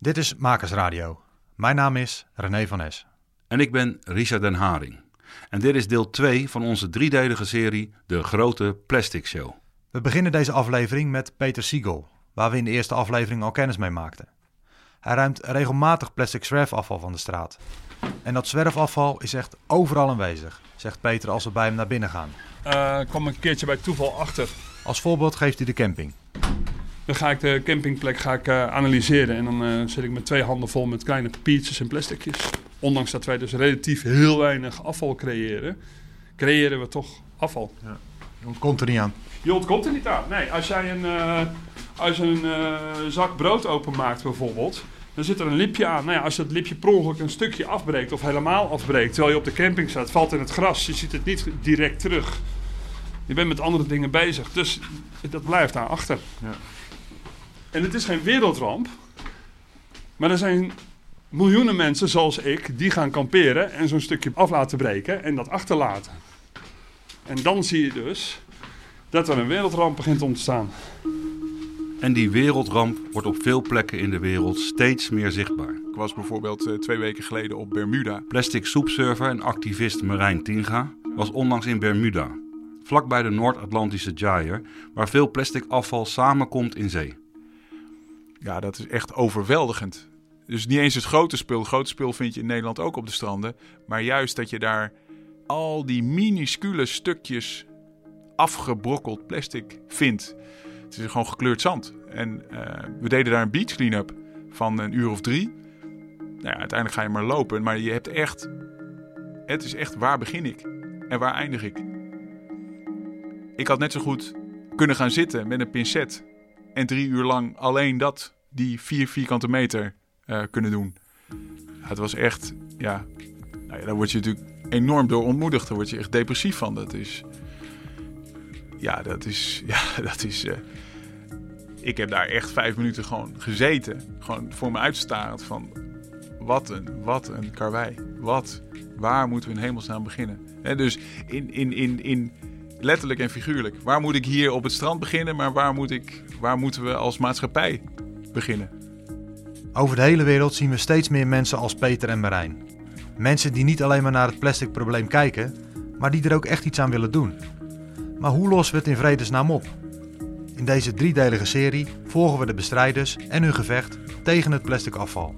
Dit is Makersradio. Mijn naam is René van Es. En ik ben Richard den Haring. En dit is deel 2 van onze driedelige serie De Grote Plastic Show. We beginnen deze aflevering met Peter Siegel, waar we in de eerste aflevering al kennis mee maakten. Hij ruimt regelmatig plastic zwerfafval van de straat. En dat zwerfafval is echt overal aanwezig, zegt Peter als we bij hem naar binnen gaan. Uh, kwam een keertje bij toeval achter. Als voorbeeld geeft hij de camping. Dan ga ik de campingplek ga ik, uh, analyseren en dan uh, zit ik met twee handen vol met kleine papiertjes en plasticjes. Ondanks dat wij dus relatief heel weinig afval creëren, creëren we toch afval. Ja. Je ontkomt er niet aan. Je ontkomt er niet aan. Nee, als jij een, uh, als een zak brood openmaakt bijvoorbeeld, dan zit er een lipje aan. Nou ja, als dat lipje per ongeluk een stukje afbreekt of helemaal afbreekt, terwijl je op de camping staat, valt in het gras, je ziet het niet direct terug. Je bent met andere dingen bezig, dus dat blijft daar achter. Ja. En het is geen wereldramp. Maar er zijn miljoenen mensen zoals ik die gaan kamperen en zo'n stukje af laten breken en dat achterlaten. En dan zie je dus dat er een wereldramp begint te ontstaan. En die wereldramp wordt op veel plekken in de wereld steeds meer zichtbaar. Ik was bijvoorbeeld uh, twee weken geleden op Bermuda. Plastic soepsurfer en activist Marijn Tinga was onlangs in Bermuda, vlakbij de Noord-Atlantische Gyre, waar veel plastic afval samenkomt in zee ja, dat is echt overweldigend. Dus niet eens het grote spul. Het grote spul vind je in Nederland ook op de stranden. Maar juist dat je daar al die minuscule stukjes afgebrokkeld plastic vindt. Het is gewoon gekleurd zand. En eh, we deden daar een beach clean-up van een uur of drie. Nou ja, uiteindelijk ga je maar lopen. Maar je hebt echt... Het is echt waar begin ik? En waar eindig ik? Ik had net zo goed kunnen gaan zitten met een pincet en drie uur lang alleen dat, die vier vierkante meter uh, kunnen doen. het was echt, ja, nou ja, daar word je natuurlijk enorm door ontmoedigd. Daar word je echt depressief van. Dat is, ja, dat is, ja, dat is. Uh, ik heb daar echt vijf minuten gewoon gezeten. Gewoon voor me uitstarend van, wat een, wat een karwei. Wat, waar moeten we in hemelsnaam beginnen? En dus in, in, in, in letterlijk en figuurlijk. Waar moet ik hier op het strand beginnen, maar waar, moet ik, waar moeten we als maatschappij beginnen? Over de hele wereld zien we steeds meer mensen als Peter en Marijn. Mensen die niet alleen maar naar het plastic probleem kijken, maar die er ook echt iets aan willen doen. Maar hoe lossen we het in vredesnaam op? In deze driedelige serie volgen we de bestrijders en hun gevecht tegen het plastic afval.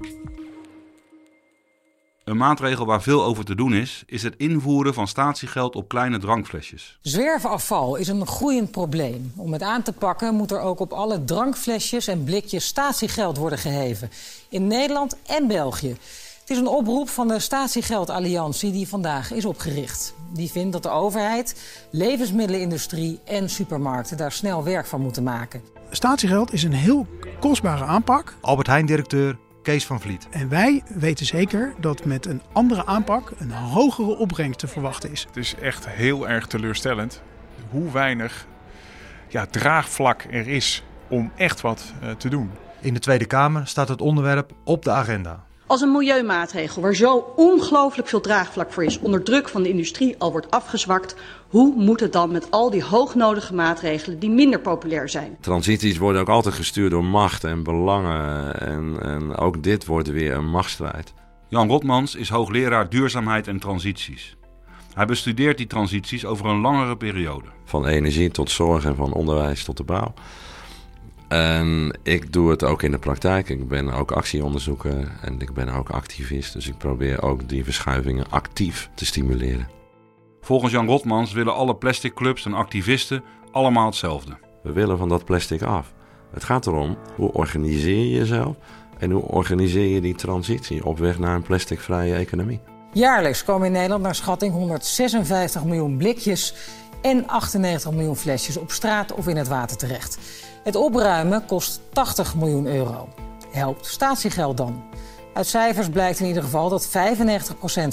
Een maatregel waar veel over te doen is, is het invoeren van statiegeld op kleine drankflesjes. Zwerfafval is een groeiend probleem. Om het aan te pakken moet er ook op alle drankflesjes en blikjes statiegeld worden geheven. In Nederland en België. Het is een oproep van de Statiegeldalliantie die vandaag is opgericht. Die vindt dat de overheid, levensmiddelenindustrie en supermarkten daar snel werk van moeten maken. Statiegeld is een heel kostbare aanpak. Albert Heijn-directeur Kees van Vliet. En wij weten zeker dat met een andere aanpak een hogere opbrengst te verwachten is. Het is echt heel erg teleurstellend hoe weinig ja, draagvlak er is om echt wat uh, te doen. In de Tweede Kamer staat het onderwerp op de agenda. Als een milieumaatregel waar zo ongelooflijk veel draagvlak voor is, onder druk van de industrie al wordt afgezwakt, hoe moet het dan met al die hoognodige maatregelen die minder populair zijn? Transities worden ook altijd gestuurd door macht en belangen. En, en ook dit wordt weer een machtsstrijd. Jan Rotmans is hoogleraar duurzaamheid en transities. Hij bestudeert die transities over een langere periode. Van energie tot zorg en van onderwijs tot de bouw. En ik doe het ook in de praktijk. Ik ben ook actieonderzoeker en ik ben ook activist. Dus ik probeer ook die verschuivingen actief te stimuleren. Volgens Jan Rotmans willen alle plastic clubs en activisten allemaal hetzelfde. We willen van dat plastic af. Het gaat erom hoe organiseer je jezelf en hoe organiseer je die transitie op weg naar een plasticvrije economie. Jaarlijks komen in Nederland naar schatting 156 miljoen blikjes en 98 miljoen flesjes op straat of in het water terecht. Het opruimen kost 80 miljoen euro. Helpt statiegeld dan? Uit cijfers blijkt in ieder geval dat 95%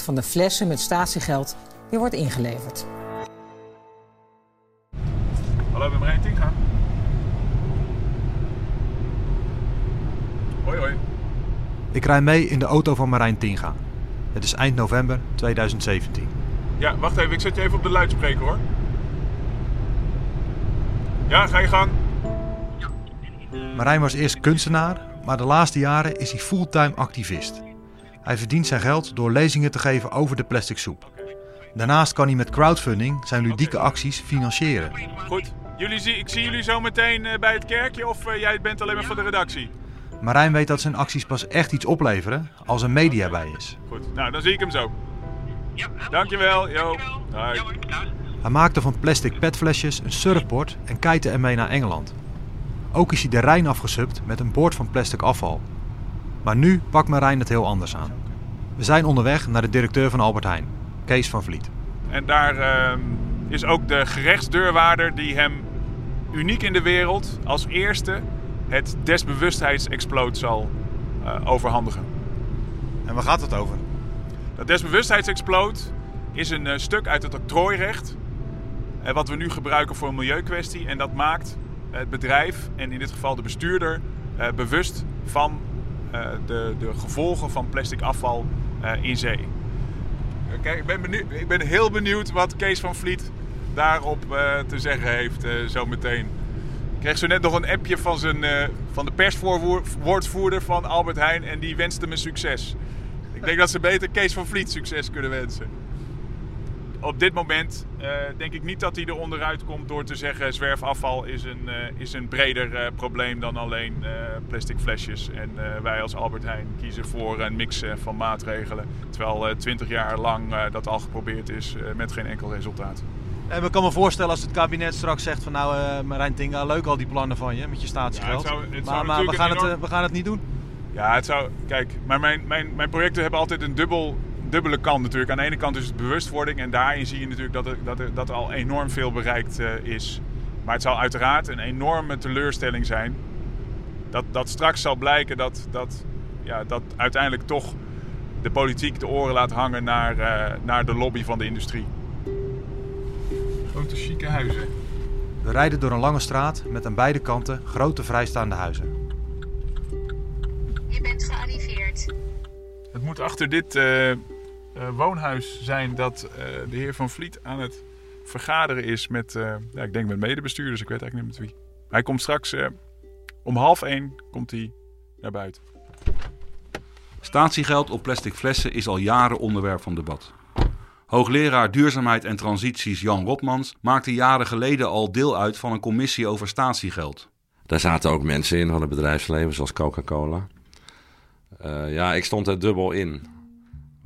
van de flessen met statiegeld weer wordt ingeleverd. Hallo, ben Marijn Tinga. Hoi, hoi. Ik rij mee in de auto van Marijn Tinga. Het is eind november 2017. Ja, wacht even, ik zet je even op de luidspreker hoor. Ja, ga je gang. Marijn was eerst kunstenaar, maar de laatste jaren is hij fulltime activist. Hij verdient zijn geld door lezingen te geven over de plastic soep. Daarnaast kan hij met crowdfunding zijn ludieke acties financieren. Goed. Jullie zie, ik zie jullie zo meteen eh, bij het kerkje of eh, jij bent alleen maar van de redactie? Marijn weet dat zijn acties pas echt iets opleveren als er media bij is. Goed, nou dan zie ik hem zo. Dankjewel, jo. Hoi. Hij maakte van plastic petflesjes een surfboard en kiette ermee naar Engeland. Ook is hij de Rijn afgesupt met een boord van plastic afval. Maar nu pakt Marijn het heel anders aan. We zijn onderweg naar de directeur van Albert Heijn, Kees van Vliet. En daar ehm, is ook de gerechtsdeurwaarder die hem uniek in de wereld als eerste het desbewustheidsexploot zal eh, overhandigen. En waar gaat het over? Dat desbewustheidsexploot is een eh, stuk uit het octrooirecht. Eh, wat we nu gebruiken voor een milieukwestie. En dat maakt het bedrijf en in dit geval de bestuurder eh, bewust van eh, de, de gevolgen van plastic afval in zee. Kijk, ik ben, benieuwd, ik ben heel benieuwd wat Kees van Vliet daarop te zeggen heeft zo meteen. Ik kreeg zo net nog een appje van, zijn, van de perswoordvoerder van Albert Heijn en die wenste me succes. Ik denk dat ze beter Kees van Vliet succes kunnen wensen. Op dit moment eh, denk ik niet dat hij er onderuit komt door te zeggen zwerfafval is een, eh, is een breder eh, probleem dan alleen plastic flesjes. En wij als Albert Heijn kiezen voor een mix van maatregelen. Terwijl twintig jaar lang dat al geprobeerd is met geen enkel resultaat. En ik kan me voorstellen als het kabinet straks zegt van nou Marijn Tinga, leuk al die plannen van je met je statiegeld. Ja, het zou- het zou maar maar we, gaan het, we gaan het niet doen. Ja, het zou. Kijk, maar mijn, mijn, mijn projecten hebben altijd een dubbel, dubbele kant natuurlijk. Aan de ene kant is het bewustwording en daarin zie je natuurlijk dat er, dat er, dat er al enorm veel bereikt eh, is. Maar het zal uiteraard een enorme teleurstelling zijn. Dat, dat straks zal blijken dat, dat, ja, dat uiteindelijk toch de politiek de oren laat hangen naar, eh, naar de lobby van de industrie. Grote chique huizen. We rijden door een lange straat met aan beide kanten grote vrijstaande huizen. Je bent gearriveerd. Het moet achter dit eh, woonhuis zijn dat eh, de heer Van Vliet aan het vergaderen is met, eh, ja, ik denk met medebestuurders, ik weet eigenlijk niet met wie. Hij komt straks eh, om half één komt hij naar buiten. Statiegeld op plastic flessen is al jaren onderwerp van debat. Hoogleraar Duurzaamheid en Transities Jan Rotmans maakte jaren geleden al deel uit van een commissie over statiegeld. Daar zaten ook mensen in van het bedrijfsleven, zoals Coca-Cola. Eh, ja, ik stond er dubbel in.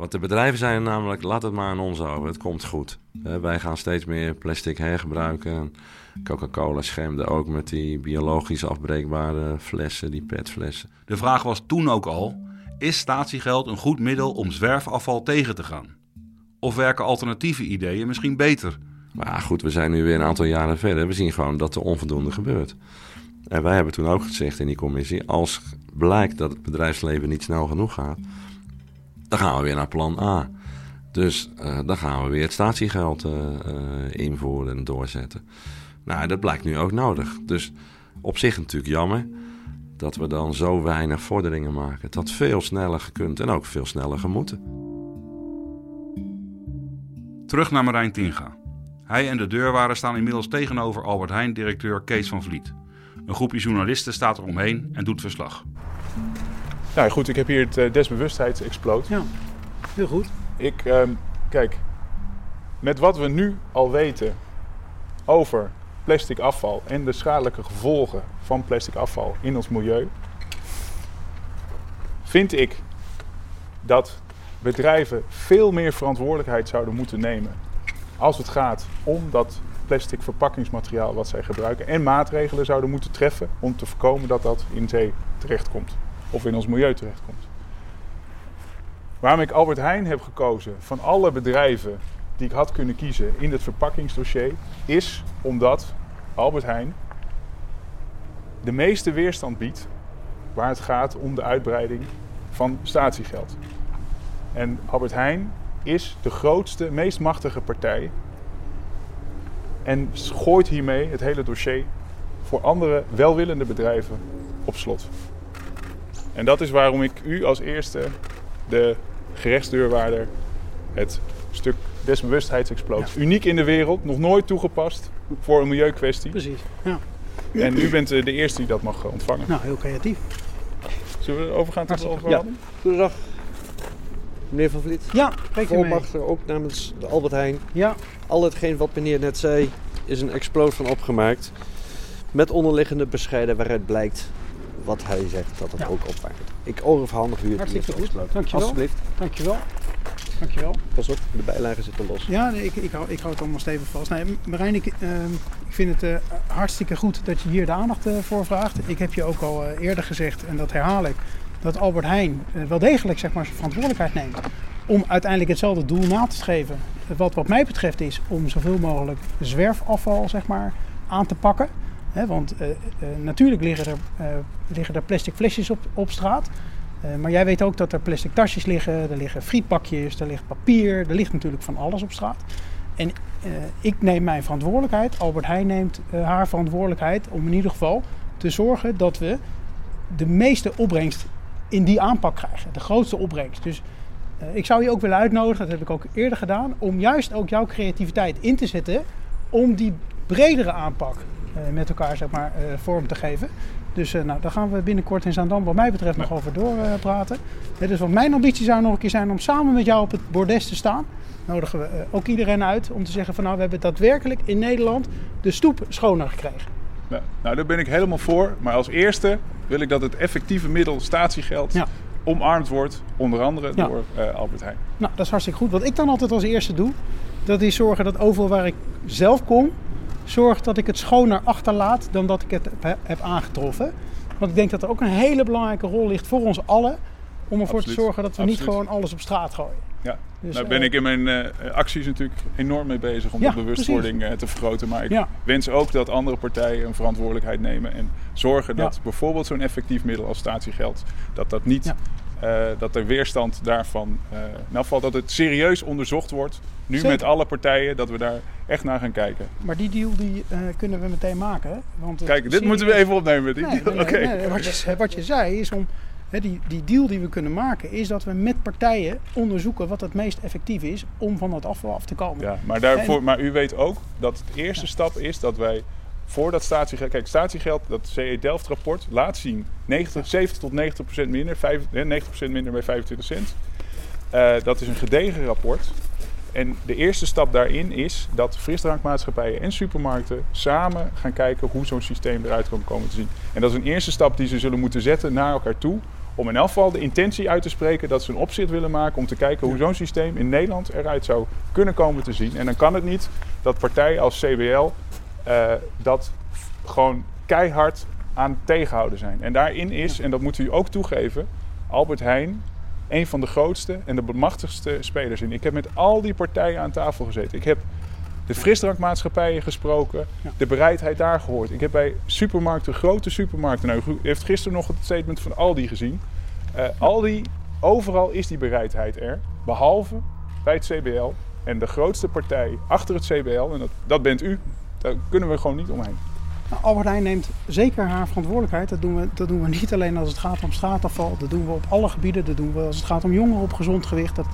Want de bedrijven zeiden namelijk, laat het maar aan ons over, het komt goed. Wij gaan steeds meer plastic hergebruiken. En Coca-Cola schermde ook met die biologisch afbreekbare flessen, die petflessen. De vraag was toen ook al: is statiegeld een goed middel om zwerfafval tegen te gaan? Of werken alternatieve ideeën misschien beter? Maar ja, goed, we zijn nu weer een aantal jaren verder. We zien gewoon dat er onvoldoende gebeurt. En wij hebben toen ook gezegd in die commissie... als blijkt dat het bedrijfsleven niet snel genoeg gaat... dan gaan we weer naar plan A. Dus eh, dan gaan we weer het statiegeld eh, eh, invoeren en doorzetten. Nou, dat blijkt nu ook nodig. Dus op zich natuurlijk jammer dat we dan zo weinig vorderingen maken. Had veel sneller gekund en ook veel sneller gemoeten. Terug naar Marijn Tinga. Hij en de deurwaarder staan inmiddels tegenover Albert Heijn-directeur Kees van Vliet. Een groepje journalisten staat er omheen en doet verslag. Nou goed, ik heb hier het uh, desbewustheidsexploot. Ja, heel goed. Ik, ehm, kijk, met wat we nu al weten over plastic afval en de schadelijke gevolgen van plastic afval in ons milieu, vind ik dat bedrijven veel meer verantwoordelijkheid zouden moeten nemen als het gaat om dat plastic verpakkingsmateriaal wat zij gebruiken en maatregelen zouden moeten treffen om te voorkomen dat dat in zee terechtkomt of in ons milieu terechtkomt. Waarom ik Albert Heijn heb gekozen van alle bedrijven die ik had kunnen kiezen in het verpakkingsdossier, is omdat Albert Heijn de meeste weerstand biedt waar het gaat om de uitbreiding van statiegeld. En Albert Heijn is de grootste, meest machtige partij en gooit hiermee het hele dossier voor andere welwillende bedrijven op slot. En dat is waarom ik u als eerste de gerechtsdeurwaarder het stuk desbewustheidsexploot. Uniek in de wereld, nog nooit toegepast voor een milieukwestie. Precies, ja. En u bent eh, de eerste die dat mag eh, ontvangen. Nou, heel creatief. Zullen we overgaan tot de Ja. overhandeling? Goedendag, meneer Van Vliet. Ja, u mee. Volmachter ook namens de Albert Heijn. Ja. Al hetgeen wat meneer net zei, is een exploot van opgemaakt. Met onderliggende bescheiden waaruit blijkt wat hij zegt dat het ook opmaakt. Ik overhandig u het Hartstikke goed. Dankjewel. Alsjeblieft. Dankjewel. Dankjewel. Pas op, de bijlagen zitten los. Ja, nee, ik, ik, hou, ik hou het allemaal stevig vast. Nee, Marijn, ik, ehm, ik vind het eh, hartstikke goed dat je hier de aandacht eh, voor vraagt. Ik heb je ook al eh, eerder gezegd, en dat herhaal ik, dat Albert Heijn wel degelijk zeg maar, zijn verantwoordelijkheid neemt om uiteindelijk hetzelfde doel na te streven. Wat wat mij betreft is om zoveel mogelijk zwerfafval zeg maar, aan te pakken. Want eh, eh, natuurlijk liggen er, eh, liggen plastic flesjes op, op straat. Maar jij weet ook dat er plastic tasjes liggen, er liggen frietpakjes, er ligt papier, er ligt natuurlijk van alles op straat. En ik neem mijn verantwoordelijkheid, Albert Heijn neemt haar verantwoordelijkheid om in ieder geval te zorgen dat we de meeste opbrengst in die aanpak krijgen. De grootste opbrengst. Dus ik zou je ook willen uitnodigen, dat heb ik ook eerder gedaan, om juist ook jouw creativiteit in te zetten om die bredere aanpak met elkaar zeg maar, eh, vorm te geven. Dus eh, nou, daar gaan we binnenkort in Zaandam wat mij betreft nog over doorpraten. Eh, dus wat mijn ambitie zou nog een keer zijn om samen met jou op het bordes te staan. Nodigen we eh, ook iedereen uit om te zeggen van nou we hebben daadwerkelijk in Nederland de stoep schoner gekregen. Nou, nou, daar ben ik helemaal voor. Maar als eerste wil ik dat het effectieve middel statiegeld Ja. omarmd wordt. Onder andere Ja. door eh, Albert Heijn. Nou, dat is hartstikke goed. Wat ik dan altijd als eerste doe, dat is zorgen dat overal waar ik zelf kom, zorg dat ik het schoner achterlaat dan dat ik het heb, aangetroffen. Want ik denk dat er ook een hele belangrijke rol ligt voor ons allen om ervoor Absoluut. te zorgen dat we niet gewoon alles op straat gooien. Ja, Dus, daar eh, ben ik in mijn eh, acties natuurlijk enorm mee bezig om Ja, de bewustwording eh, te vergroten. Maar ik Ja. wens ook dat andere partijen een verantwoordelijkheid nemen en zorgen Ja. dat bijvoorbeeld zo'n effectief middel als statiegeld, dat dat niet, dat er weerstand daarvan, in geval dat het serieus onderzocht wordt, nu Zeker. met alle partijen, dat we daar echt naar gaan kijken. Maar die deal die, eh, kunnen we meteen maken. Want Kijk, dit moeten we even opnemen. Die Nee, deal. nee. Wat, je, wat je zei is om. Die, die deal die we kunnen maken is dat we met partijen onderzoeken wat het meest effectief is om van dat afval af te komen. Ja, maar, daarvoor, En- maar u weet ook dat de eerste stap is dat wij voor dat statiegeld... Kijk, statiegeld, dat CE Delft rapport laat zien 90, 70 tot 90 procent minder. vijf- hè, 90 procent minder bij 25 cent. Eh, dat is een gedegen rapport. En de eerste stap daarin is dat frisdrankmaatschappijen en supermarkten samen gaan kijken hoe zo'n systeem eruit kan komen te zien. En dat is een eerste stap die ze zullen moeten zetten naar elkaar toe. Om in elk geval de intentie uit te spreken dat ze een opzet willen maken om te kijken hoe zo'n systeem in Nederland eruit zou kunnen komen te zien. En dan kan het niet dat partijen als CBL eh, dat gewoon keihard aan het tegenhouden zijn. En daarin is, en dat moet u ook toegeven, Albert Heijn een van de grootste en de bemachtigste spelers in. Ik heb met al die partijen aan tafel gezeten. Ik heb de frisdrankmaatschappijen gesproken, de bereidheid daar gehoord. Ik heb bij supermarkten, grote supermarkten, nou, u heeft gisteren nog het statement van Aldi gezien. Eh, Aldi, overal is die bereidheid er, behalve bij het CBL. En de grootste partij achter het CBL, en dat, dat bent u, daar kunnen we gewoon niet omheen. Nou, Albert Heijn neemt zeker haar verantwoordelijkheid. Dat doen, we, dat doen we niet alleen als het gaat om straatafval. Dat doen we op alle gebieden. Dat doen we als het gaat om jongeren op gezond gewicht. Dat,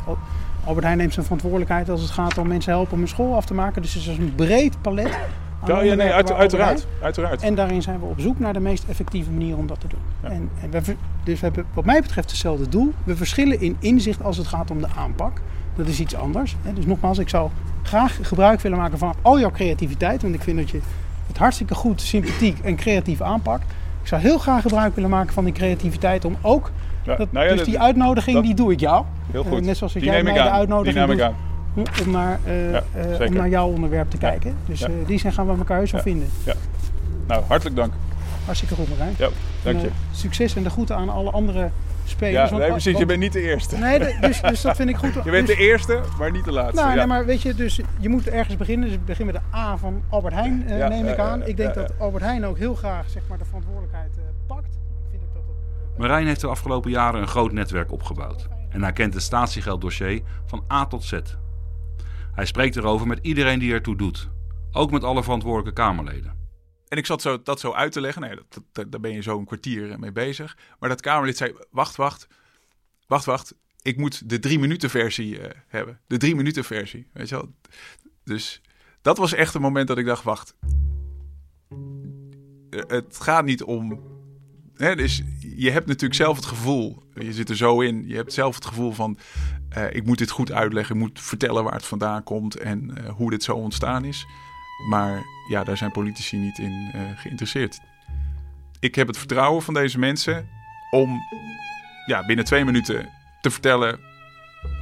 Albert Heijn neemt zijn verantwoordelijkheid als het gaat om mensen helpen om hun school af te maken. Dus het is een breed palet. Ja, ja, nee, uit- uiteraard, uiteraard. En daarin zijn we op zoek naar de meest effectieve manier om dat te doen. En, en we, dus we hebben wat mij betreft hetzelfde doel. We verschillen in inzicht als het gaat om de aanpak. Dat is iets anders. hè. Dus nogmaals, ik zou graag gebruik willen maken van al jouw creativiteit. Want ik vind dat je het hartstikke goed, sympathiek en creatief aanpakt. Ik zou heel graag gebruik willen maken van die creativiteit om ook... Dat, nou ja, dus die uitnodiging, dat- die doe ik jou. Heel Eh, goed. net zoals dat Die jij mij de aan. uitnodiging Die neem ik doet om- om naar, eh, Ja, eh, om zeker. naar jouw onderwerp te kijken. Dus eh, die zijn gaan we elkaar heus wel vinden. Ja. Nou, hartelijk dank. Hartstikke goed, Marijn. Ja, dank je. eh, succes en de groeten aan alle andere spelers. Ja, want- nee, precies. Je bent niet de eerste. Nee, de- dus, dus dat vind ik goed. Je bent Dus- de eerste, maar niet de laatste. Nou, ja. nee, maar weet je, dus je moet ergens beginnen. Dus ik begin met de A van Albert Heijn, eh, Ja, neem ik aan. ik denk dat Albert Heijn ook heel graag zeg maar, de verantwoordelijkheid eh, pakt. Ik vind ook dat dat Marijn heeft de afgelopen jaren een groot netwerk opgebouwd. En hij kent het statiegelddossier van A tot Z. Hij spreekt erover met iedereen die ertoe doet. Ook met alle verantwoordelijke Kamerleden. En ik zat zo, dat zo uit te leggen. Nee, dat, dat, daar ben je zo een kwartier mee bezig. Maar dat Kamerlid zei, wacht, wacht. Wacht, wacht. Ik moet de drie minuten versie eh, hebben. De drie minuten versie. Weet je wel? Dus dat was echt een moment dat ik dacht, wacht. Eh, Het gaat niet om... Hè, dus je hebt natuurlijk zelf het gevoel, je zit er zo in, je hebt zelf het gevoel van, eh, ik moet dit goed uitleggen, ik moet vertellen waar het vandaan komt en hoe dit zo ontstaan is. Maar ja, daar zijn politici niet in eh, geïnteresseerd. Ik heb het vertrouwen van deze mensen om ja, binnen twee minuten te vertellen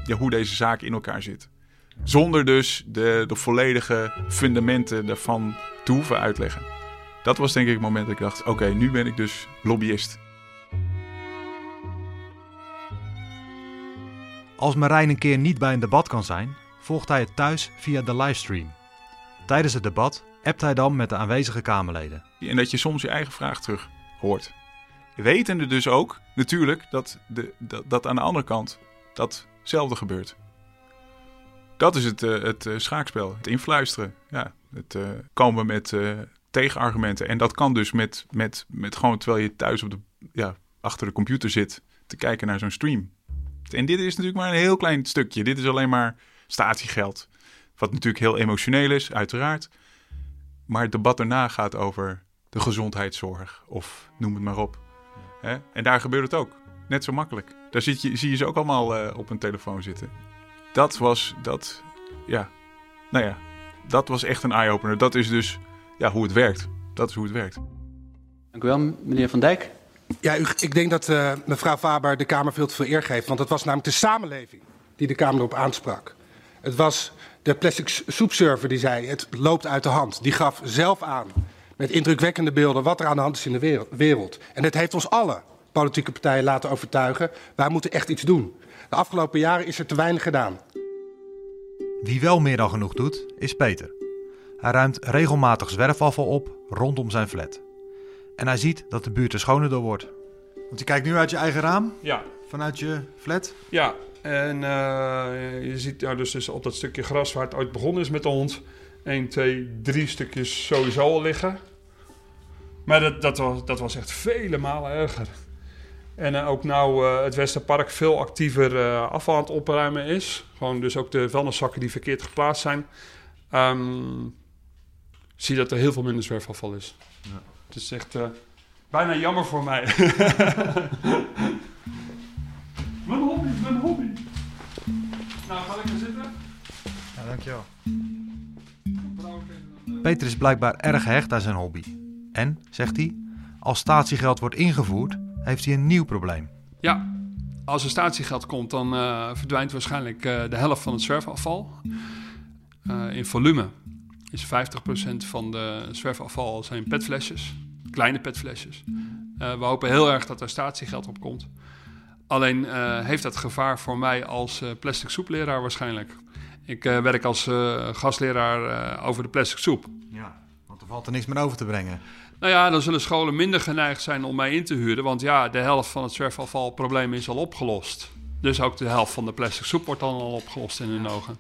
ja, hoe deze zaak in elkaar zit. Zonder dus de, de volledige fundamenten daarvan te hoeven uitleggen. Dat was denk ik het moment dat ik dacht: oké, nu ben ik dus lobbyist. Als Marijn een keer niet bij een debat kan zijn, volgt hij het thuis via de livestream. Tijdens het debat appt hij dan met de aanwezige Kamerleden. En dat je soms je eigen vraag terug hoort. Wetende dus ook natuurlijk dat, de, dat, dat aan de andere kant datzelfde gebeurt. Dat is het, uh, het uh, schaakspel, het influisteren. Ja, het uh, komen met tegenargumenten. En dat kan dus met, met, met gewoon terwijl je thuis op de, ja, achter de computer zit te kijken naar zo'n stream. En dit is natuurlijk maar een heel klein stukje. Dit is alleen maar statiegeld. Wat natuurlijk heel emotioneel is, uiteraard. Maar het debat daarna gaat over de gezondheidszorg of noem het maar op. Hè? En daar gebeurt het ook. Net zo makkelijk. Daar zit je, zie je ze ook allemaal uh, op een telefoon zitten. Dat was, dat, ja, nou ja, dat was echt een eye-opener. Dat is dus ja, hoe het werkt. Dat is hoe het werkt. Dank u wel, meneer Van Dijk. Ja, u, ik denk dat uh, mevrouw Faber de Kamer veel te veel eer geeft. Want het was namelijk de samenleving die de Kamer erop aansprak. Het was de plastic soepserver die zei: het loopt uit de hand. Die gaf zelf aan met indrukwekkende beelden wat er aan de hand is in de wereld. En het heeft ons alle politieke partijen laten overtuigen: wij moeten echt iets doen. De afgelopen jaren is er te weinig gedaan. Wie wel meer dan genoeg doet, is Peter. Hij ruimt regelmatig zwerfafval op rondom zijn flat. En hij ziet dat de buurt er schoner door wordt. Want je kijkt nu uit je eigen raam? Ja. Vanuit je flat? Ja, en uh, je ziet nou dus, dus op dat stukje gras waar het ooit begonnen is met de hond... 1, 2, 3 stukjes sowieso al liggen. Maar dat, dat, was, dat was echt vele malen erger. En uh, ook nou uh, het Westerpark veel actiever afval aan het opruimen is. Gewoon dus ook de vuilniszakken die verkeerd geplaatst zijn. Um, zie je dat er heel veel minder zwerfafval is. Ja. Het is echt bijna jammer voor mij. dankjewel. Peter is blijkbaar erg gehecht aan zijn hobby. En, zegt hij, als statiegeld wordt ingevoerd, heeft hij een nieuw probleem. Ja, als er statiegeld komt, dan uh, verdwijnt waarschijnlijk uh, de helft van het zwerfafval. Uh, in volume is 50% van de zwerfafval zijn petflesjes, kleine petflesjes. we hopen heel erg dat er statiegeld op komt. Alleen heeft dat gevaar voor mij als plastic soepleraar waarschijnlijk. Ik werk als gastleraar over de plastic soep. Ja, want er valt er niks meer over te brengen. Nou ja, dan zullen scholen minder geneigd zijn om mij in te huren. Want ja, de helft van het zwerfafvalprobleem is al opgelost. Dus ook de helft van de plastic soep wordt dan al opgelost in hun ogen.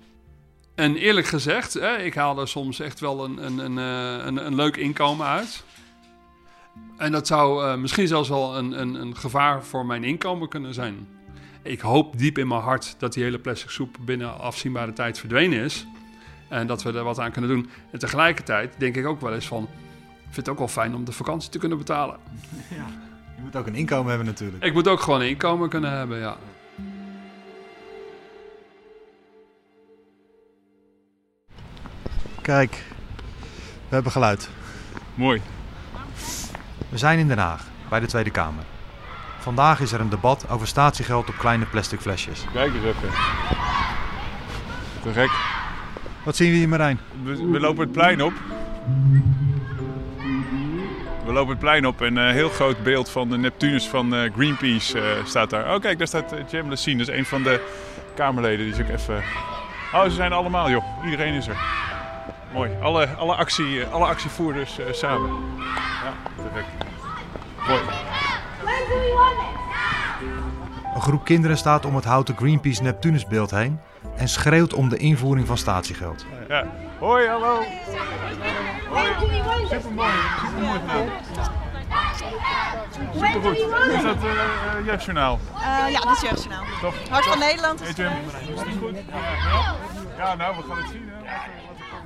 En eerlijk gezegd, hè, ik haal er soms echt wel een, een, een, een, een leuk inkomen uit. En dat zou uh, misschien zelfs wel een, een, een gevaar voor mijn inkomen kunnen zijn. Ik hoop diep in mijn hart dat die hele plastic soep binnen afzienbare tijd verdwenen is. En dat we er wat aan kunnen doen. En tegelijkertijd denk ik ook wel eens van ik vind het ook wel fijn om de vakantie te kunnen betalen. Ja, je moet ook een inkomen hebben natuurlijk. Ik moet ook gewoon een inkomen kunnen hebben, ja. Kijk, we hebben geluid. Mooi. We zijn in Den Haag, bij de Tweede Kamer. Vandaag is er een debat over statiegeld op kleine plastic flesjes. Kijk eens even. Te gek. Wat zien we hier, Marijn? We, we lopen het plein op. We lopen het plein op en een heel groot beeld van de Neptunus van uh, Greenpeace uh, staat daar. Oh kijk, daar staat Jem Lessine, dat is een van de Kamerleden. Die is ook even... Oh, ze zijn allemaal joh, iedereen is er. Mooi, alle, alle, actie, alle actievoerders samen. Ja, te gek. Mooi. Een groep kinderen staat om het houten Greenpeace Neptunusbeeld heen en schreeuwt om de invoering van statiegeld. Ja. Hoi, hallo. Hoi. Supermooi, supermooi gedaan. Supergoed. Is dat uh, Jeugdjournaal? Uh, ja, dat is Jeugdjournaal. Toch? Hart van Nederland is Hey Jim, is het goed? Ja, ja, nou, we gaan het zien.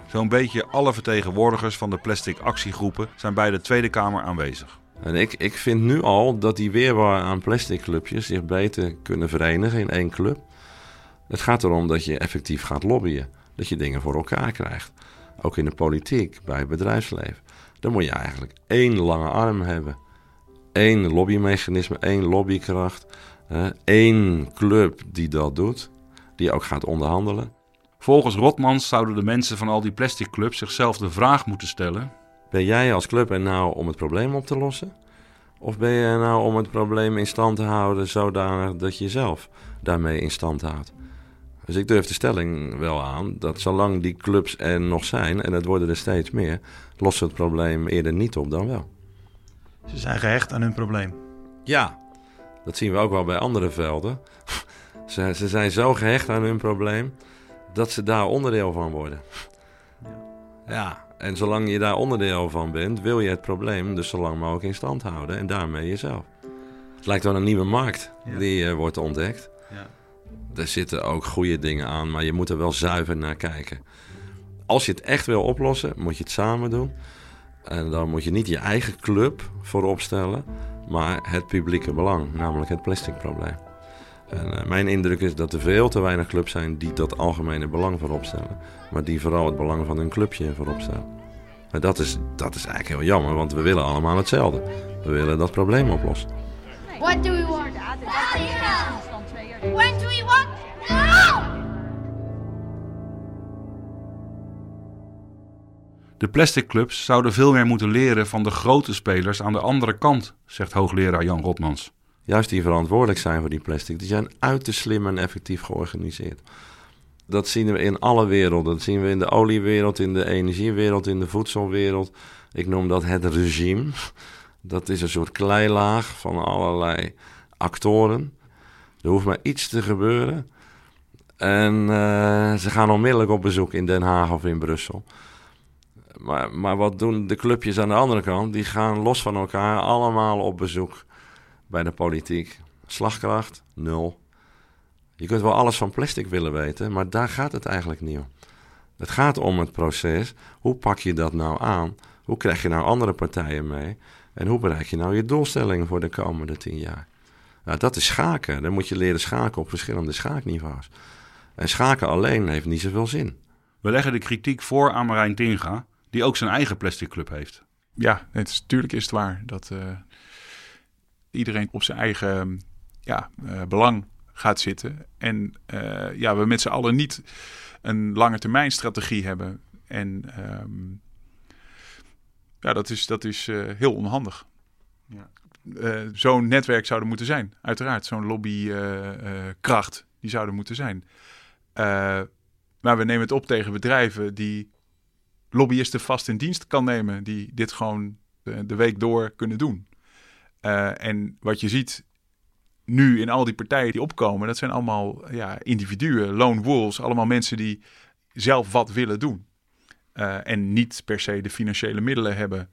Zo'n beetje alle vertegenwoordigers van de plastic actiegroepen zijn bij de Tweede Kamer aanwezig. En ik, ik vind nu al dat die weerbaar aan plastic clubjes zich beter kunnen verenigen in één club. Het gaat erom dat je effectief gaat lobbyen. Dat je dingen voor elkaar krijgt. Ook in de politiek, bij het bedrijfsleven. Dan moet je eigenlijk één lange arm hebben. Eén lobbymechanisme, één lobbykracht. Één club die dat doet. Die ook gaat onderhandelen. Volgens Rotmans zouden de mensen van al die plastic clubs zichzelf de vraag moeten stellen: Ben jij als club er nou om het probleem op te lossen? Of ben je er nou om het probleem in stand te houden zodanig dat je jezelf daarmee in stand houdt? Dus ik durf de stelling wel aan dat zolang die clubs er nog zijn, en het worden er steeds meer, lossen het probleem eerder niet op dan wel. Ze zijn gehecht aan hun probleem. Ja, dat zien we ook wel bij andere velden. Ze, ze zijn zo gehecht aan hun probleem dat ze daar onderdeel van worden. Ja, en zolang je daar onderdeel van bent, wil je het probleem dus zo lang mogelijk in stand houden en daarmee jezelf. Het lijkt wel een nieuwe markt die uh, wordt ontdekt. Ja. Er zitten ook goede dingen aan, maar je moet er wel zuiver naar kijken. Als je het echt wil oplossen, moet je het samen doen. En dan moet je niet je eigen club voorop stellen, maar het publieke belang, namelijk het plastic probleem. En, uh, mijn indruk is dat er veel te weinig clubs zijn die dat algemene belang voorop stellen. Maar die vooral het belang van hun clubje voorop stellen. En dat is, dat is eigenlijk heel jammer, want we willen allemaal hetzelfde. We willen dat probleem oplossen. What do we want? When do we want? Now! De plastic clubs zouden veel meer moeten leren van de grote spelers aan de andere kant, zegt hoogleraar Jan Rotmans. Juist die verantwoordelijk zijn voor die plastic, die zijn uiterst slim en effectief georganiseerd. Dat zien we in alle werelden. Dat zien we in de oliewereld, in de energiewereld, in de voedselwereld. Ik noem dat het regime. Dat is een soort kleilaag van allerlei actoren. Er hoeft maar iets te gebeuren. En uh, ze gaan onmiddellijk op bezoek in Den Haag of in Brussel. Maar, maar wat doen de clubjes aan de andere kant? Die gaan los van elkaar allemaal op bezoek bij de politiek. Slagkracht, nul. Je kunt wel alles van plastic willen weten, maar daar gaat het eigenlijk niet om. Het gaat om het proces. Hoe pak je dat nou aan? Hoe krijg je nou andere partijen mee? En hoe bereik je nou je doelstellingen voor de komende tien jaar? Nou, dat is schaken. Dan moet je leren schaken op verschillende schaakniveaus. En schaken alleen heeft niet zoveel zin. We leggen de kritiek voor aan Marijn Tinga, die ook zijn eigen plastic club heeft. Ja, het is, natuurlijk is het waar dat uh, iedereen op zijn eigen ja, uh, belang gaat zitten. En uh, ja, we met z'n allen niet een lange termijn strategie hebben. En um, ja, dat is, dat is uh, heel onhandig. Ja. Zo'n netwerk zou er moeten zijn, uiteraard. Zo'n lobbykracht, die zou er moeten zijn. maar we nemen het op tegen bedrijven die lobbyisten vast in dienst kan nemen. Die dit gewoon de week door kunnen doen. En wat je ziet nu in al die partijen die opkomen, dat zijn allemaal ja, individuen, lone wolves, allemaal mensen die zelf wat willen doen. Uh, en niet per se de financiële middelen hebben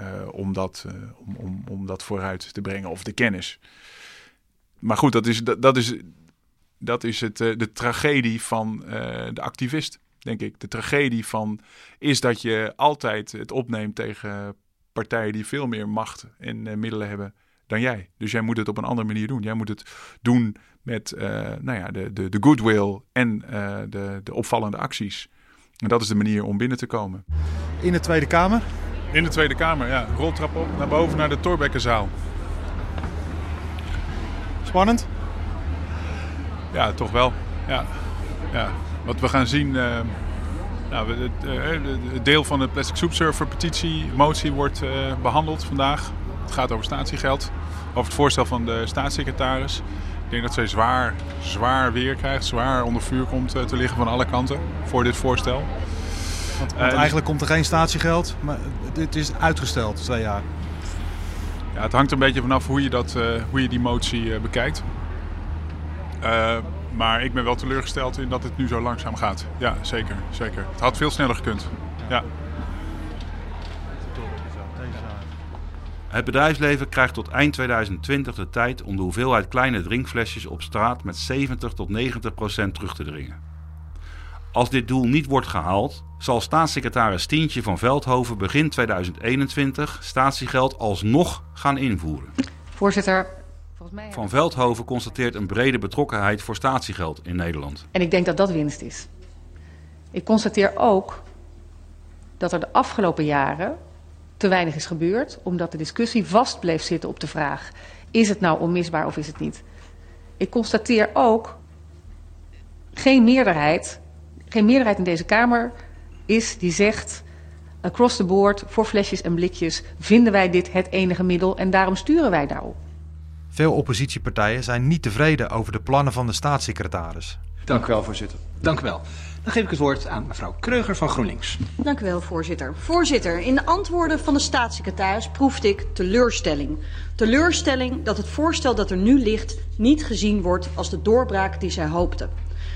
uh, om, dat, om, om, om dat vooruit te brengen of de kennis. Maar goed, dat is, dat, dat is, dat is het, de tragedie van de activist, denk ik. De tragedie van is dat je altijd het opneemt tegen partijen die veel meer macht en middelen hebben dan jij. Dus jij moet het op een andere manier doen. Jij moet het doen met uh, nou ja, de, de, de goodwill en uh, de, de opvallende acties. En dat is de manier om binnen te komen. In de Tweede Kamer? In de Tweede Kamer, ja. Roltrap op naar boven naar de Torbekkenzaal. Spannend? Ja, toch wel. Ja. ja. Wat we gaan zien... Uh, nou, het, het, deel van de Plastic Soup Surfer petitie, motie, wordt behandeld vandaag. Het gaat over statiegeld. Over het voorstel van de staatssecretaris. Ik denk dat zij zwaar, zwaar weer krijgt. Zwaar onder vuur komt te liggen van alle kanten voor dit voorstel. Want, want uh, eigenlijk komt er geen statiegeld. Maar dit is uitgesteld, twee jaar. Ja, het hangt een beetje vanaf hoe je, dat, uh, hoe je die motie uh, bekijkt. Maar ik ben wel teleurgesteld in dat het nu zo langzaam gaat. Ja, zeker. zeker. Het had veel sneller gekund. Ja. Het bedrijfsleven krijgt tot eind 2020 de tijd om de hoeveelheid kleine drinkflesjes op straat met 70 tot 90 procent terug te dringen. Als dit doel niet wordt gehaald, zal staatssecretaris Tientje van Veldhoven begin 2021 statiegeld alsnog gaan invoeren. Voorzitter, mij... Van Veldhoven constateert een brede betrokkenheid voor statiegeld in Nederland. En ik denk dat dat winst is. Ik constateer ook dat er de afgelopen jaren te weinig is gebeurd, omdat de discussie vast bleef zitten op de vraag: is het nou onmisbaar of is het niet? Ik constateer ook geen meerderheid, geen meerderheid in deze Kamer is die zegt across the board voor flesjes en blikjes vinden wij dit het enige middel en daarom sturen wij daarop. Veel oppositiepartijen zijn niet tevreden over de plannen van de staatssecretaris. Dank u wel, voorzitter. Dank u wel. Dan geef ik het woord aan mevrouw Kreuger van GroenLinks. Dank u wel, voorzitter. Voorzitter, in de antwoorden van de staatssecretaris proefde ik teleurstelling. Teleurstelling dat het voorstel dat er nu ligt niet gezien wordt als de doorbraak die zij hoopte.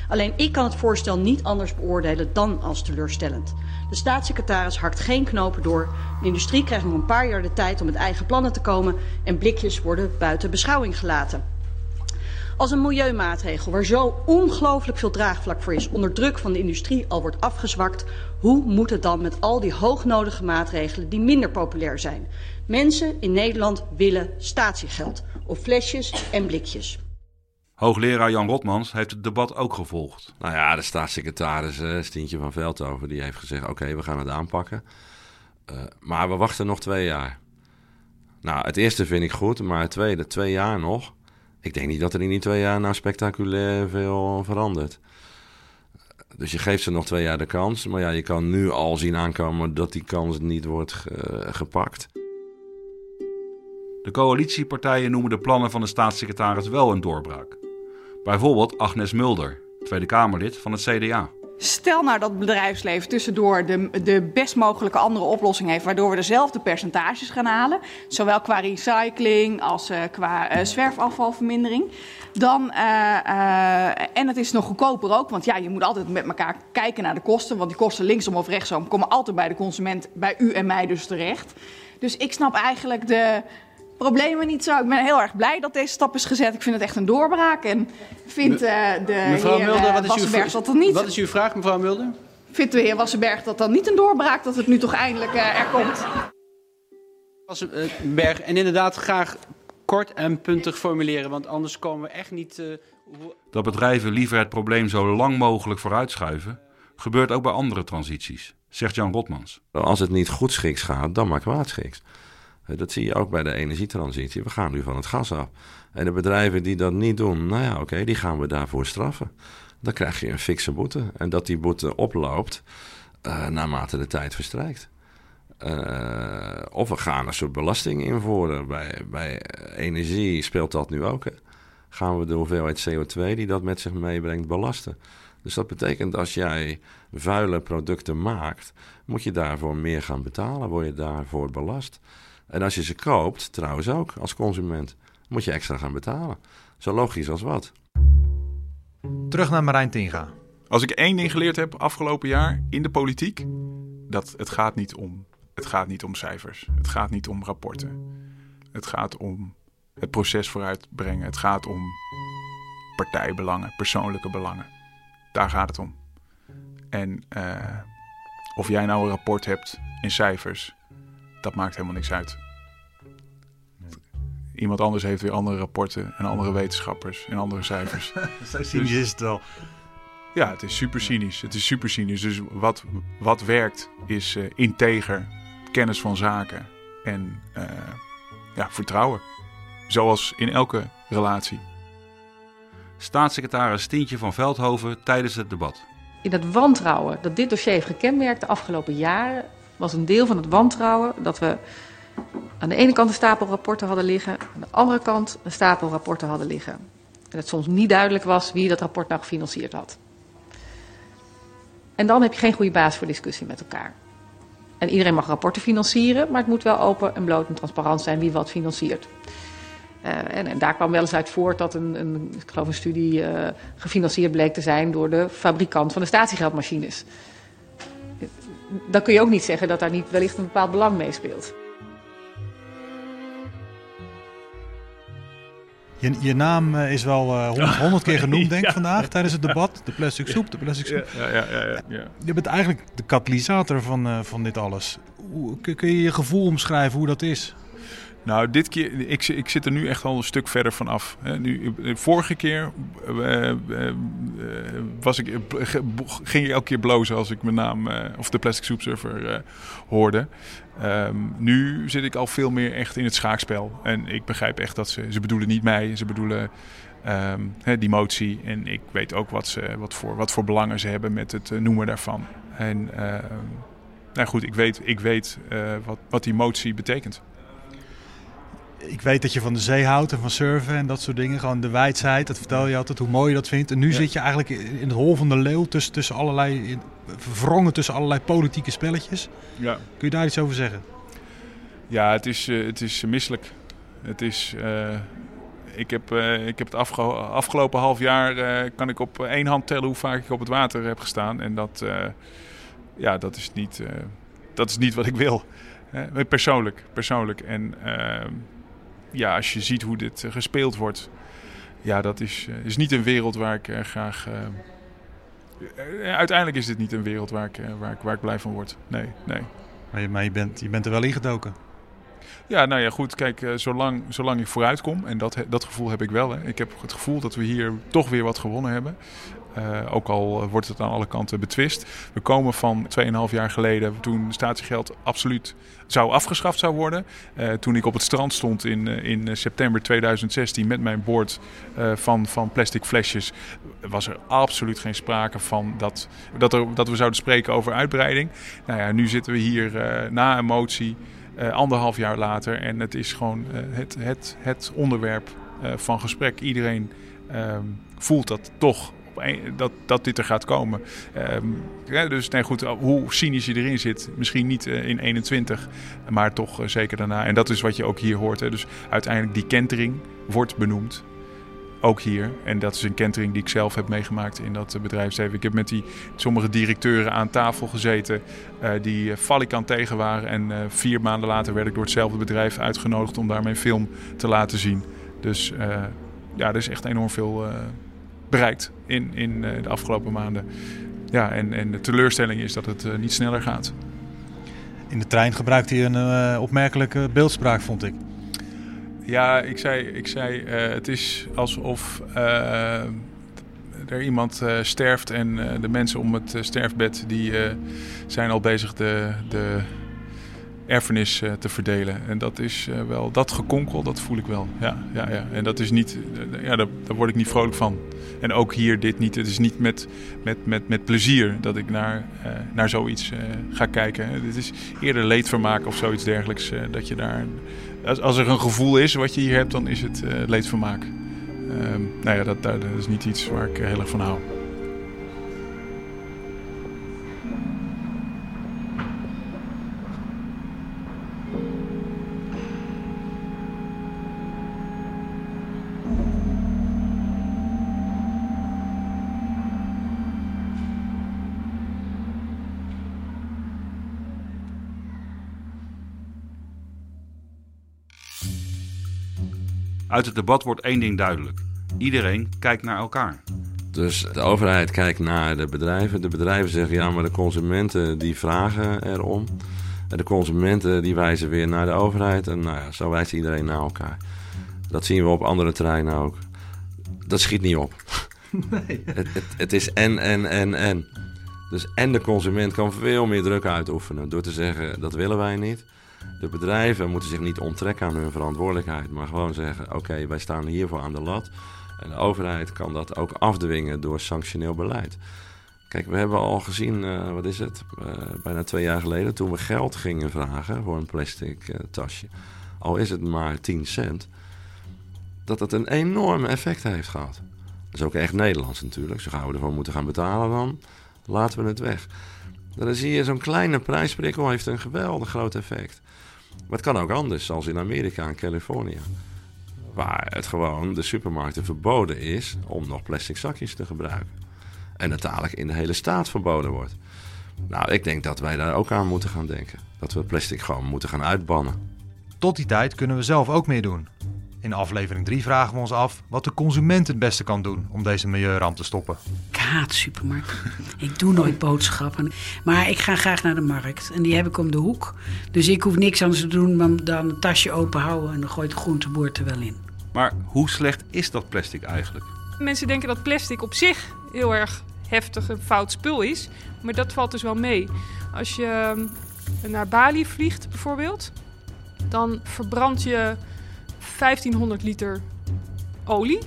Alleen ik kan het voorstel niet anders beoordelen dan als teleurstellend. De staatssecretaris hakt geen knopen door. De industrie krijgt nog een paar jaar de tijd om met eigen plannen te komen en blikjes worden buiten beschouwing gelaten. Als een milieumaatregel waar zo ongelooflijk veel draagvlak voor is, onder druk van de industrie al wordt afgezwakt, hoe moet het dan met al die hoognodige maatregelen die minder populair zijn? Mensen in Nederland willen statiegeld, of flesjes en blikjes. Hoogleraar Jan Rotmans heeft het debat ook gevolgd. Nou ja, de staatssecretaris uh, Stientje van Veldhoven die heeft gezegd: oké, we gaan het aanpakken. Uh, maar we wachten nog twee jaar. Nou, het eerste vind ik goed, maar het tweede, twee jaar nog. Ik denk niet dat er in die twee jaar nou spectaculair veel verandert. Dus je geeft ze nog twee jaar de kans. Maar ja, je kan nu al zien aankomen dat die kans niet wordt uh, gepakt. De coalitiepartijen noemen de plannen van de staatssecretaris wel een doorbraak. Bijvoorbeeld Agnes Mulder, Tweede Kamerlid van het CDA. Stel nou dat het bedrijfsleven tussendoor de, de best mogelijke andere oplossing heeft, waardoor we dezelfde percentages gaan halen, zowel qua recycling als uh, qua uh, zwerfafvalvermindering. Dan, uh, en het is nog goedkoper ook, want ja, je moet altijd met elkaar kijken naar de kosten, want die kosten linksom of rechtsom komen altijd bij de consument, bij u en mij dus terecht. Dus ik snap eigenlijk de, problemen niet zo. Ik ben heel erg blij dat deze stap is gezet. Ik vind het echt een doorbraak. En vind uh, de mevrouw heer Mulder, wat is Wassenberg uw, dat dat niet... Wat is uw vraag, mevrouw Mulder? Vindt de heer Wassenberg dat dan niet een doorbraak... dat het nu toch eindelijk uh, er komt? Wassenberg, en inderdaad graag kort en puntig formuleren... want anders komen we echt niet... Uh, dat bedrijven liever het probleem zo lang mogelijk vooruitschuiven... gebeurt ook bij andere transities, zegt Jan Rotmans. Als het niet goed schiks gaat, dan maar kwaadschiks. Dat zie je ook bij de energietransitie. We gaan nu van het gas af. En de bedrijven die dat niet doen, nou ja, oké, die gaan we daarvoor straffen. Dan krijg je een fikse boete. En dat die boete oploopt uh, naarmate de tijd verstrijkt. Uh, of we gaan een soort belasting invoeren. Bij, bij energie speelt dat nu ook. Gaan we de hoeveelheid CO2 die dat met zich meebrengt belasten. Dus dat betekent als jij vuile producten maakt, moet je daarvoor meer gaan betalen. Word je daarvoor belast. En als je ze koopt, trouwens ook als consument, moet je extra gaan betalen. Zo logisch als wat. Terug naar Marijn Tinga. Als ik één ding geleerd heb afgelopen jaar in de politiek, dat het gaat niet om, het gaat niet om cijfers. Het gaat niet om rapporten. Het gaat om het proces vooruitbrengen. Het gaat om partijbelangen, persoonlijke belangen. Daar gaat het om. En uh, of jij nou een rapport hebt in cijfers, dat maakt helemaal niks uit. Iemand anders heeft weer andere rapporten en andere wetenschappers en andere cijfers. Zo cynisch is het wel. Ja, het is super cynisch. Het is super cynisch. Dus wat, wat werkt is uh, integer, kennis van zaken en uh, ja, vertrouwen. Zoals in elke relatie. Staatssecretaris Stientje van Veldhoven tijdens het debat. In dat wantrouwen dat dit dossier heeft gekenmerkt de afgelopen jaren was een deel van het wantrouwen dat we aan de ene kant een stapel rapporten hadden liggen, aan de andere kant een stapel rapporten hadden liggen. En het soms niet duidelijk was wie dat rapport nou gefinancierd had. En dan heb je geen goede basis voor discussie met elkaar. En iedereen mag rapporten financieren, maar het moet wel open en bloot en transparant zijn wie wat financiert. Uh, en, daar kwam wel eens uit voort dat een, een ik geloof een studie uh, gefinancierd bleek te zijn door de fabrikant van de statiegeldmachines dan kun je ook niet zeggen dat daar niet wellicht een bepaald belang mee speelt. Je, je naam eh, is wel eh, honderd, keer genoemd, denk ik, Ja. vandaag tijdens het debat. De plastic soep, de plastic soep. Ja, ja, ja, ja, ja. Je bent eigenlijk de katalysator van, eh, van dit alles. Hoe, kun je je gevoel omschrijven hoe dat is? Nou, dit keer, ik, ik zit er nu echt al een stuk verder van af. Hè. Nu, vorige keer eh, eh, was ik, ging ik elke keer blozen als ik mijn naam eh, of de Plastic Soup Surfer hoorde. Ehm, nu zit ik al veel meer echt in het schaakspel. En ik begrijp echt dat ze, ze bedoelen niet mij, ze bedoelen ehm, die motie. En ik weet ook wat, ze, wat, voor, wat voor belangen ze hebben met het noemen daarvan. En ehm, nou goed, ik weet, ik weet wat, wat die motie betekent. Ik weet dat je van de zee houdt en van surfen en dat soort dingen. Gewoon de wijdheid, dat vertel je altijd, hoe mooi je dat vindt. En nu Ja. zit je eigenlijk in het hol van de leeuw tussen, tussen allerlei, in- verwrongen tussen allerlei politieke spelletjes. Ja. Kun je daar iets over zeggen? Ja, het is, eh, het is misselijk. Het is, eh, ik heb, eh, ik heb het afge- afgelopen half jaar eh, kan ik op één hand tellen hoe vaak ik op het water heb gestaan. En dat, eh, ja, dat, is niet, eh, dat is niet wat ik wil. Hè. persoonlijk, persoonlijk. En eh, ja, als je ziet hoe dit eh, gespeeld wordt, ja, dat is, eh, is niet een wereld waar ik eh, graag. uiteindelijk is dit niet een wereld waar ik, waar ik, waar ik blij van word. Nee, nee. Maar je, maar je, bent, je bent er wel ingedoken. Ja, nou ja, goed. Kijk, eh, zolang, zolang ik vooruit kom, en dat, dat gevoel heb ik wel. Hè. Ik heb het gevoel dat we hier toch weer wat gewonnen hebben. Eh, ook al eh, wordt het aan alle kanten betwist. We komen van 2,5 jaar geleden, toen statiegeld absoluut zou afgeschaft zou worden. Toen ik op het strand stond in, in september 2016 met mijn boord eh, van, van plastic flesjes, was er absoluut geen sprake van dat, dat, er, dat we zouden spreken over uitbreiding. Nou ja, nu zitten we hier na een motie. Eh, anderhalf jaar later. En het is gewoon eh, het, het, het onderwerp eh, van gesprek. Iedereen ehm, voelt dat toch. Dat, dat dit er gaat komen. Ehm, dus nee, goed, hoe cynisch je erin zit. Misschien niet in 21, maar toch zeker daarna. En dat is wat je ook hier hoort. Hè. Dus uiteindelijk die kentering wordt benoemd. Ook hier. En dat is een kentering die ik zelf heb meegemaakt in dat eh, bedrijfsleven. Ik heb met die sommige directeuren aan tafel gezeten eh, die eh, falikant tegen waren. En vier maanden later werd ik door hetzelfde bedrijf uitgenodigd om daar mijn film te laten zien. Dus ja, er is echt enorm veel bereikt in, in de afgelopen maanden. Ja, en, en de teleurstelling is dat het niet sneller gaat. In de trein gebruikte hij een opmerkelijke beeldspraak, vond ik. Ja, ik zei, ik zei eh, het is alsof eh, er iemand eh, sterft en de mensen om het sterfbed die zijn al bezig de, de erfenis te verdelen. En dat is wel, dat gekonkel, dat voel ik wel. Ja, ja, ja. En dat is niet, ja, daar, word ik niet vrolijk van. En ook hier dit niet. Het is niet met, met, met, met plezier dat ik naar, naar zoiets ga kijken. Het is eerder leedvermaak of zoiets dergelijks. dat je daar, als, als er een gevoel is wat je hier hebt, dan is het eh, leedvermaak. Ehm, nou ja, dat, dat is niet iets waar ik eh, heel erg van hou. Uit het debat wordt één ding duidelijk. Iedereen kijkt naar elkaar. Dus de overheid kijkt naar de bedrijven. De bedrijven zeggen ja, maar de consumenten die vragen erom. En de consumenten die wijzen weer naar de overheid. En nou ja, zo wijst iedereen naar elkaar. Dat zien we op andere terreinen ook. Dat schiet niet op. Nee. Het, het, het is en, en, en, en. Dus en de consument kan veel meer druk uitoefenen door te zeggen dat willen wij niet. De bedrijven moeten zich niet onttrekken aan hun verantwoordelijkheid, maar gewoon zeggen: oké, wij staan hiervoor aan de lat. En de overheid kan dat ook afdwingen door sanctioneel beleid. Kijk, we hebben al gezien, eh, wat is het, eh, bijna twee jaar geleden, toen we geld gingen vragen voor een plastic eh, tasje, al is het maar 10 cent, dat het een enorm effect heeft gehad. Dat is ook echt Nederlands natuurlijk. Zo gaan we ervoor moeten gaan betalen dan, laten we het weg. Dan zie je zo'n kleine prijsprikkel heeft een geweldig groot effect. Maar het kan ook anders, zoals in Amerika en Californië. Waar het gewoon de supermarkten verboden is om nog plastic zakjes te gebruiken. En het dadelijk in de hele staat verboden wordt. Nou, ik denk dat wij daar ook aan moeten gaan denken. Dat we plastic gewoon moeten gaan uitbannen. Tot die tijd kunnen we zelf ook meer doen. In aflevering 3 vragen we ons af wat de consument het beste kan doen om deze milieuramp te stoppen. Ik haat supermarkten. ik doe nooit boodschappen. Maar ik ga graag naar de markt. En die heb ik om de hoek. Dus ik hoef niks anders te doen dan, dan het tasje open houden. En dan gooit de groenteboer er wel in. Maar hoe slecht is dat plastic eigenlijk? Mensen denken dat plastic op zich heel erg heftig en fout spul is. Maar dat valt dus wel mee. Als je ehm, naar Bali vliegt bijvoorbeeld, dan verbrand je 1500 liter olie.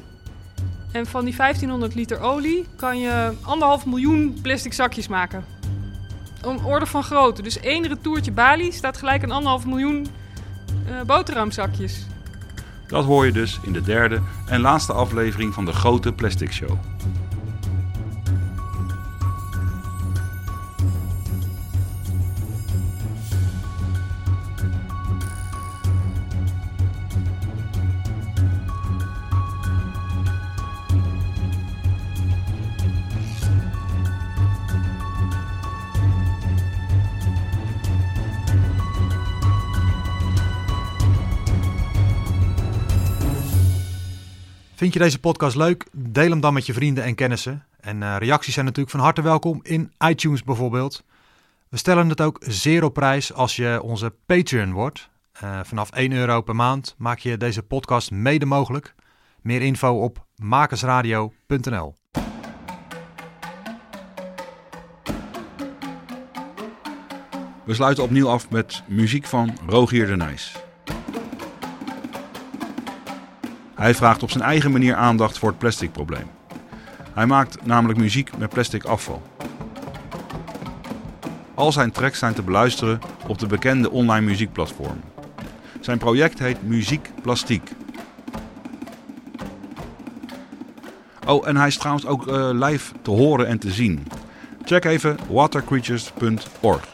En van die 1500 liter olie kan je anderhalf miljoen plastic zakjes maken. Om orde van grootte. Dus één retourtje Bali staat gelijk een anderhalf miljoen uh, boterhamzakjes. Dat hoor je dus in de derde en laatste aflevering van de Grote Plastic Show. Vind je deze podcast leuk? Deel hem dan met je vrienden en kennissen. En uh, reacties zijn natuurlijk van harte welkom in iTunes bijvoorbeeld. We stellen het ook zeer op prijs als je onze Patreon wordt. Uh, vanaf 1 euro per maand maak je deze podcast mede mogelijk. Meer info op makersradio.nl. We sluiten opnieuw af met muziek van Rogier de Nijs. Hij vraagt op zijn eigen manier aandacht voor het plasticprobleem. Hij maakt namelijk muziek met plastic afval. Al zijn tracks zijn te beluisteren op de bekende online muziekplatformen. Zijn project heet Muziek Plastiek. Oh, en hij is trouwens ook uh, live te horen en te zien. Check even watercreatures.org.